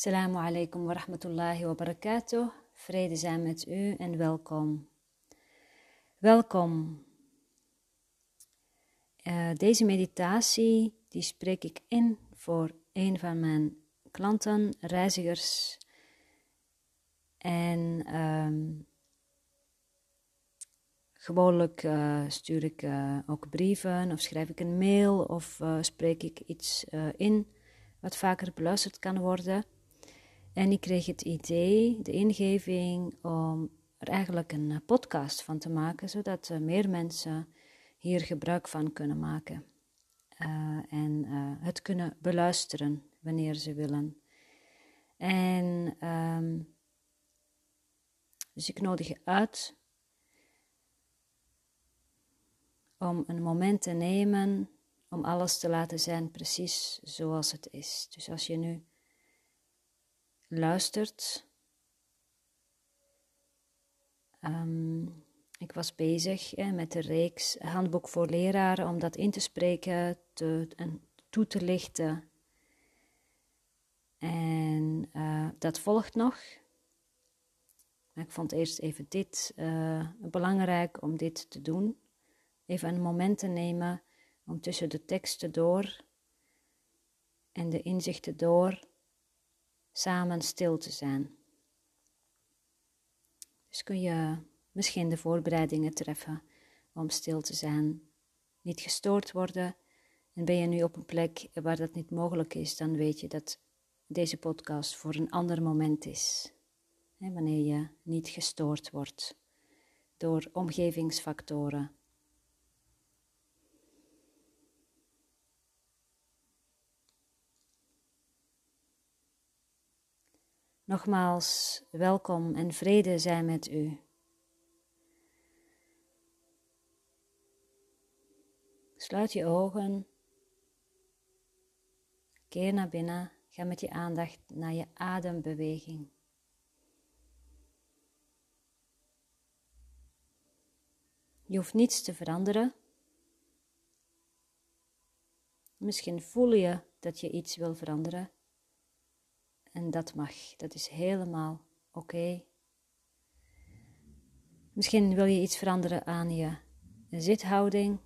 Assalamu alaikum wa rahmatullahi wa barakatuh. Vrede zijn met u en welkom. Welkom. Uh, deze meditatie die spreek ik in voor een van mijn klanten, reizigers. En um, gewoonlijk uh, stuur ik uh, ook brieven of schrijf ik een mail of spreek ik iets in wat vaker beluisterd kan worden. En ik kreeg het idee, de ingeving, om er eigenlijk een eh, podcast van te maken, zodat meer mensen hier gebruik van kunnen maken. Uh, en het kunnen beluisteren wanneer ze willen. En um, dus ik nodig je uit om een moment te nemen om alles te laten zijn precies zoals het is. Dus als je nu luistert. Um, ik was bezig met de reeks Handboek voor leraren om dat in te spreken te, en toe te lichten. En uh, dat volgt nog. Ik vond eerst even dit uh, belangrijk om dit te doen. Even een moment te nemen om tussen de teksten door en de inzichten door samen stil te zijn. Dus kun je misschien de voorbereidingen treffen om stil te zijn, niet gestoord worden. En ben je nu op een plek waar dat niet mogelijk is, dan weet je dat deze podcast voor een ander moment is. wanneer je niet gestoord wordt door omgevingsfactoren Nogmaals, welkom en vrede zijn met u. Sluit je ogen. Keer naar binnen. Ga met je aandacht naar je adembeweging. Je hoeft niets te veranderen. Misschien voel je dat je iets wil veranderen. En dat mag, dat is helemaal oké. Misschien wil je iets veranderen aan je zithouding.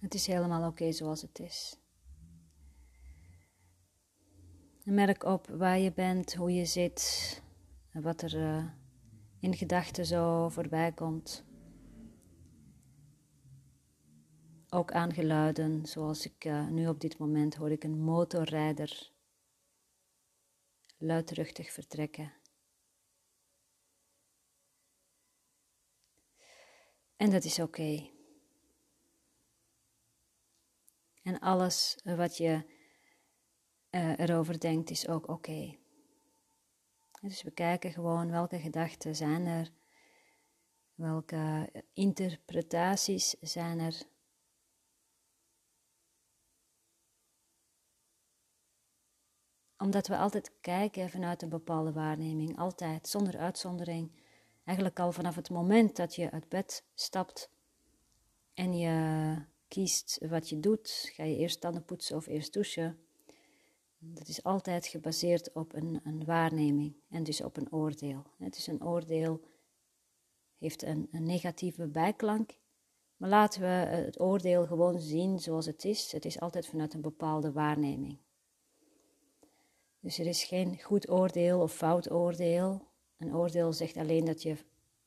Het is helemaal oké zoals het is. merk op waar je bent, hoe je zit, wat er uh, in gedachten zo voorbij komt. Ook aangeluiden, zoals ik uh, nu op dit moment hoor ik een motorrijder luidruchtig vertrekken. En dat is oké. En alles wat je uh, erover denkt is ook oké. Dus we kijken gewoon welke gedachten zijn er, welke interpretaties zijn er Omdat we altijd kijken vanuit een bepaalde waarneming, altijd, zonder uitzondering. Eigenlijk al vanaf het moment dat je uit bed stapt en je kiest wat je doet, ga je eerst tanden poetsen of eerst douchen. Dat is altijd gebaseerd op een, een waarneming en dus op een oordeel. Het is een oordeel, heeft een, een negatieve bijklank, maar laten we het oordeel gewoon zien zoals het is. Het is altijd vanuit een bepaalde waarneming. Dus er is geen goed oordeel of fout oordeel. Een oordeel zegt alleen dat je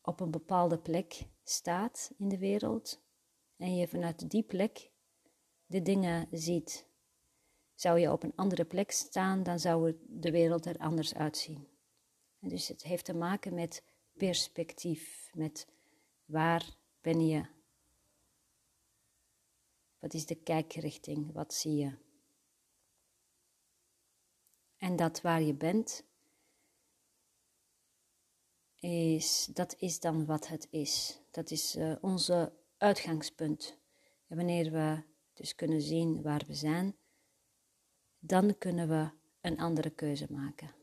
op een bepaalde plek staat in de wereld en je vanuit die plek de dingen ziet. Zou je op een andere plek staan, dan zou de wereld er anders uitzien. En dus het heeft te maken met perspectief, met waar ben je? Wat is de kijkrichting? Wat zie je? En dat waar je bent, is, dat is dan wat het is. Dat is uh, onze uitgangspunt. En wanneer we dus kunnen zien waar we zijn, dan kunnen we een andere keuze maken.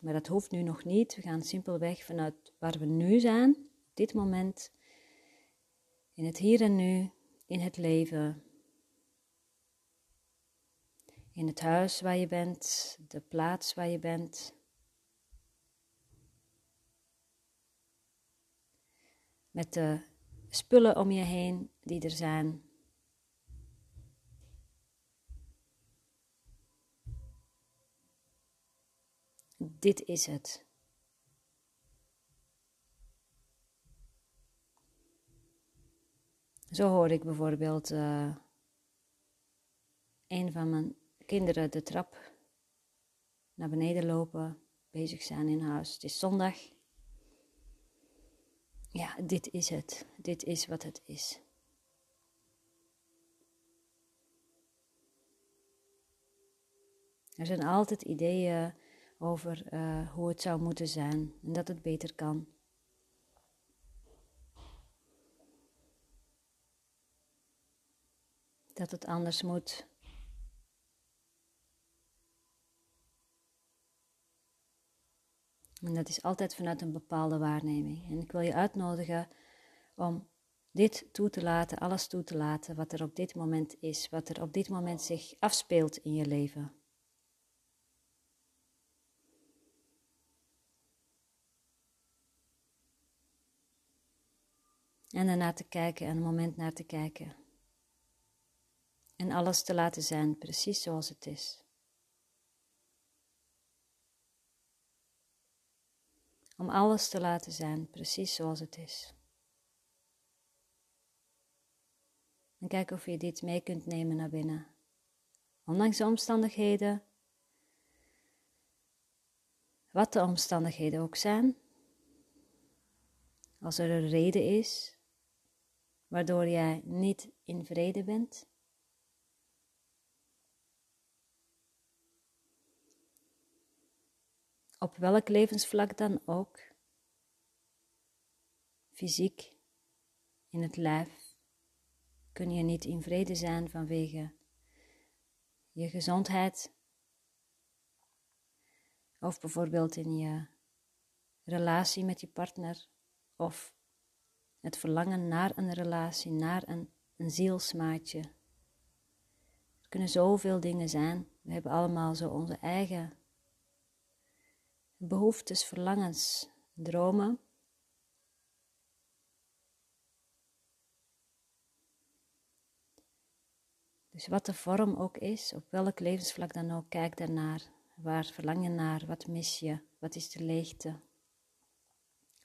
Maar dat hoeft nu nog niet. We gaan simpelweg vanuit waar we nu zijn, op dit moment, in het hier en nu, in het leven. In het huis waar je bent, de plaats waar je bent. Met de spullen om je heen die er zijn. Dit is het. Zo hoor ik bijvoorbeeld uh, een van mijn kinderen de trap naar beneden lopen, bezig zijn in huis. Het is zondag. Ja, dit is het. Dit is wat het is. Er zijn altijd ideeën over uh, hoe het zou moeten zijn en dat het beter kan. Dat het anders moet. En dat is altijd vanuit een bepaalde waarneming. En ik wil je uitnodigen om dit toe te laten, alles toe te laten wat er op dit moment is, wat er op dit moment zich afspeelt in je leven. En ernaar te kijken en een moment naar te kijken. En alles te laten zijn precies zoals het is. Om alles te laten zijn precies zoals het is. En kijk of je dit mee kunt nemen naar binnen. Ondanks de omstandigheden, wat de omstandigheden ook zijn, als er een reden is waardoor jij niet in vrede bent? Op welk levensvlak dan ook, fysiek, in het lijf, kun je niet in vrede zijn vanwege je gezondheid of bijvoorbeeld in je relatie met je partner of het verlangen naar een relatie, naar een, een zielsmaatje. Er kunnen zoveel dingen zijn. We hebben allemaal zo onze eigen behoeftes, verlangens, dromen. Dus wat de vorm ook is, op welk levensvlak dan ook, kijk daarnaar. Waar verlang je naar? Wat mis je? Wat is de leegte?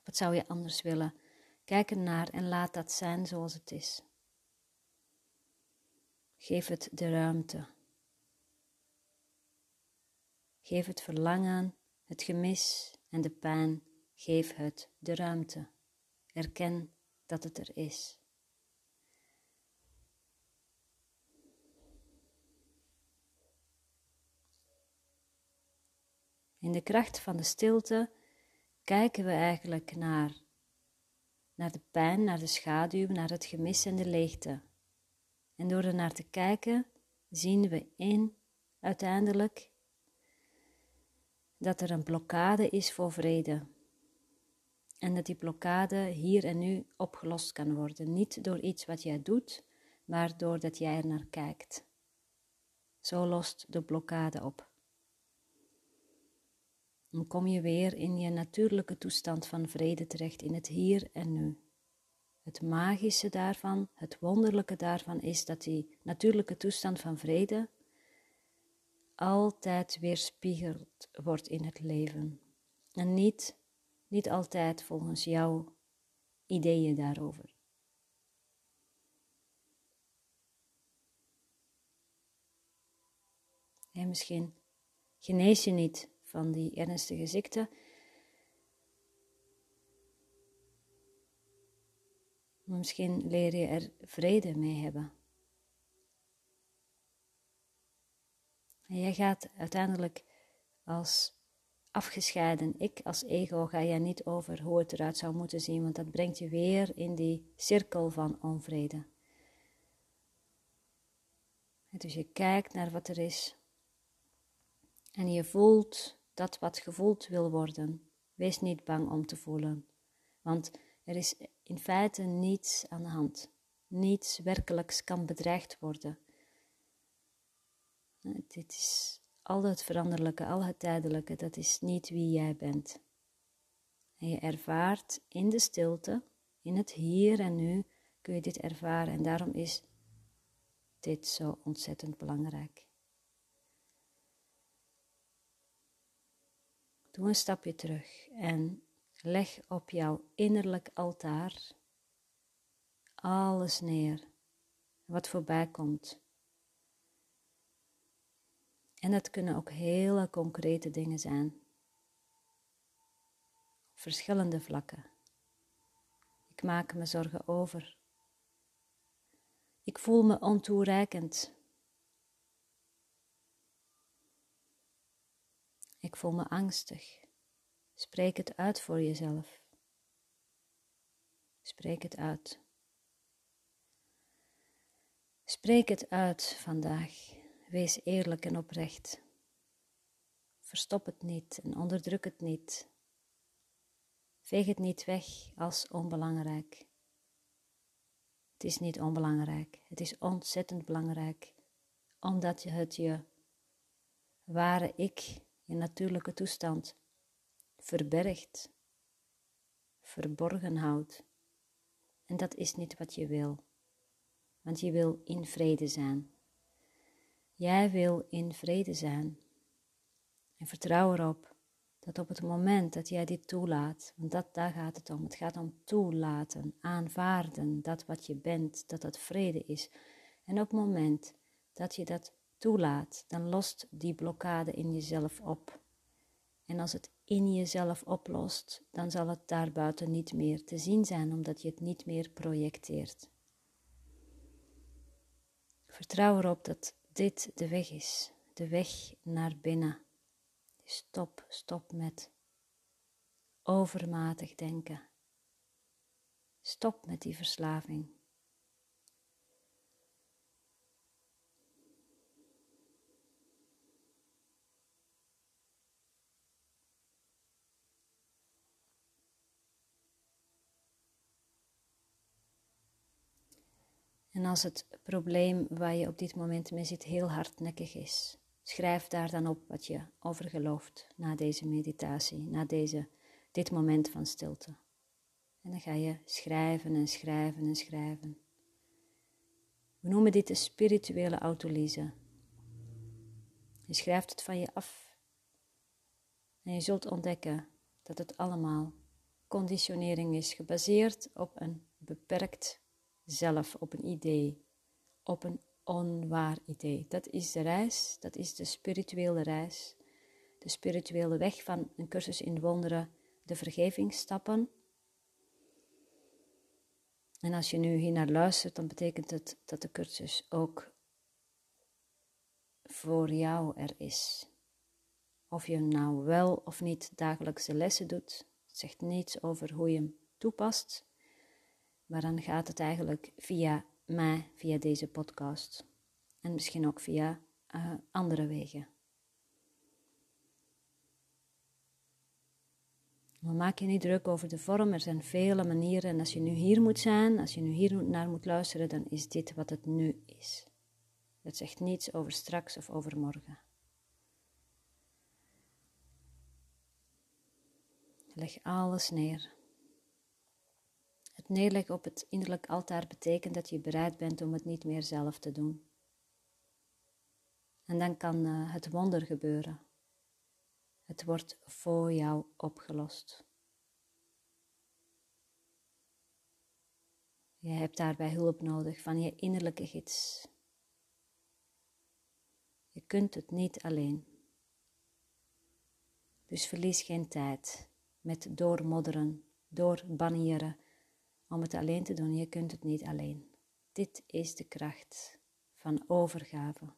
Wat zou je anders willen? Kijk ernaar en laat dat zijn zoals het is. Geef het de ruimte. Geef het verlangen, het gemis en de pijn, geef het de ruimte. Erken dat het er is. In de kracht van de stilte kijken we eigenlijk naar naar de pijn, naar de schaduw, naar het gemis en de leegte. En door er naar te kijken, zien we in uiteindelijk dat er een blokkade is voor vrede. En dat die blokkade hier en nu opgelost kan worden. Niet door iets wat jij doet, maar doordat jij er naar kijkt. Zo lost de blokkade op. Dan kom je weer in je natuurlijke toestand van vrede terecht, in het hier en nu. Het magische daarvan, het wonderlijke daarvan is dat die natuurlijke toestand van vrede altijd weerspiegeld wordt in het leven. En niet, niet altijd volgens jouw ideeën daarover. En misschien genees je niet van die ernstige ziekte. Misschien leer je er vrede mee hebben. En jij gaat uiteindelijk als afgescheiden ik, als ego, ga jij niet over hoe het eruit zou moeten zien, want dat brengt je weer in die cirkel van onvrede. Dus je kijkt naar wat er is en je voelt dat wat gevoeld wil worden. Wees niet bang om te voelen, want er is in feite niets aan de hand. niets werkelijks kan bedreigd worden. Dit is al het veranderlijke, al het tijdelijke, dat is niet wie jij bent. En je ervaart in de stilte, in het hier en nu, kun je dit ervaren. En daarom is dit zo ontzettend belangrijk. Doe een stapje terug en leg op jouw innerlijk altaar alles neer wat voorbij komt. En dat kunnen ook hele concrete dingen zijn. Verschillende vlakken. Ik maak me zorgen over. Ik voel me ontoereikend. Ik voel me angstig. Spreek het uit voor jezelf. Spreek het uit. Spreek het uit vandaag. Wees eerlijk en oprecht. Verstop het niet en onderdruk het niet. Veeg het niet weg als onbelangrijk. Het is niet onbelangrijk, het is ontzettend belangrijk, omdat je het je ware ik, je natuurlijke toestand, verbergt, verborgen houdt. En dat is niet wat je wil, want je wil in vrede zijn. Jij wil in vrede zijn. En vertrouw erop dat op het moment dat jij dit toelaat, want dat, daar gaat het om, het gaat om toelaten, aanvaarden, dat wat je bent, dat dat vrede is. En op het moment dat je dat toelaat, dan lost die blokkade in jezelf op. En als het in jezelf oplost, dan zal het daarbuiten niet meer te zien zijn, omdat je het niet meer projecteert. Vertrouw erop dat dit de weg is, de weg naar binnen. Stop, stop met overmatig denken. Stop met die verslaving. En als het probleem waar je op dit moment mee zit heel hardnekkig is, schrijf daar dan op wat je over gelooft na deze meditatie, na deze, dit moment van stilte. En dan ga je schrijven en schrijven en schrijven. We noemen dit de spirituele autolyse. Je schrijft het van je af. En je zult ontdekken dat het allemaal conditionering is, gebaseerd op een beperkt zelf op een idee, op een onwaar idee. Dat is de reis, dat is de spirituele reis, de spirituele weg van een cursus in wonderen, de vergevingsstappen. En als je nu hier naar luistert, dan betekent het dat de cursus ook voor jou er is. Of je nou wel of niet dagelijkse lessen doet, zegt niets over hoe je hem toepast. Maar dan gaat het eigenlijk via mij, via deze podcast. En misschien ook via uh, andere wegen. Maar maak je niet druk over de vorm, er zijn vele manieren. En als je nu hier moet zijn, als je nu hier naar moet luisteren, dan is dit wat het nu is. Het zegt niets over straks of over morgen. Leg alles neer. Het neerleggen op het innerlijk altaar betekent dat je bereid bent om het niet meer zelf te doen. En dan kan uh, het wonder gebeuren. Het wordt voor jou opgelost. Je hebt daarbij hulp nodig van je innerlijke gids. Je kunt het niet alleen. Dus verlies geen tijd met doormodderen, doorbanieren om het alleen te doen. Je kunt het niet alleen. Dit is de kracht van overgave.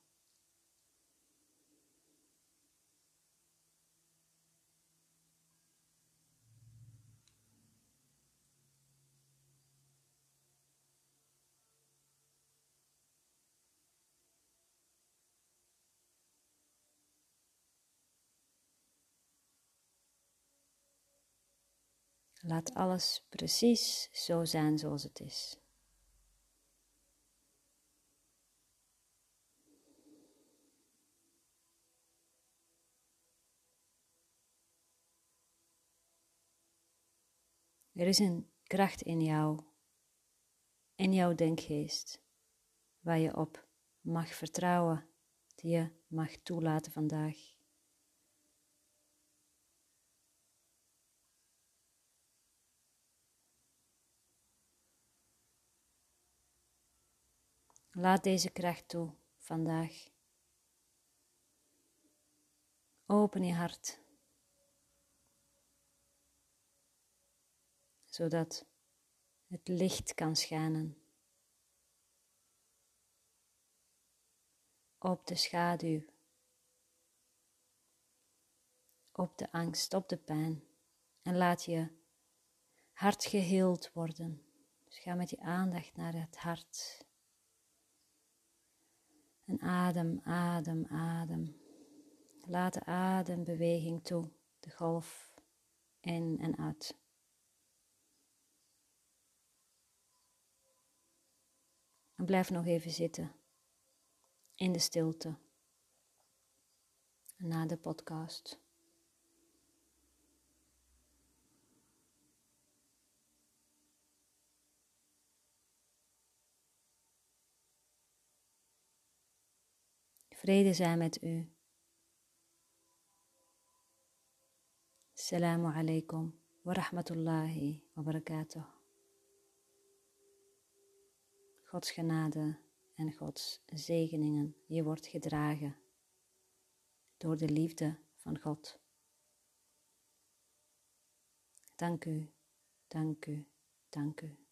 Laat alles precies zo zijn zoals het is. Er is een kracht in jou, in jouw denkgeest, waar je op mag vertrouwen, die je mag toelaten vandaag. Laat deze kracht toe vandaag. Open je hart, zodat het licht kan schijnen op de schaduw, op de angst, op de pijn. En laat je hart geheeld worden. Dus ga met je aandacht naar het hart. En adem, adem, adem. Laat de adembeweging toe, de golf in en uit. En blijf nog even zitten in de stilte na de podcast. Vrede zijn met u. Assalamu alaikum wa rahmatullahi wa barakatuh. Gods genade en Gods zegeningen. Je wordt gedragen door de liefde van God. Dank u, dank u, dank u.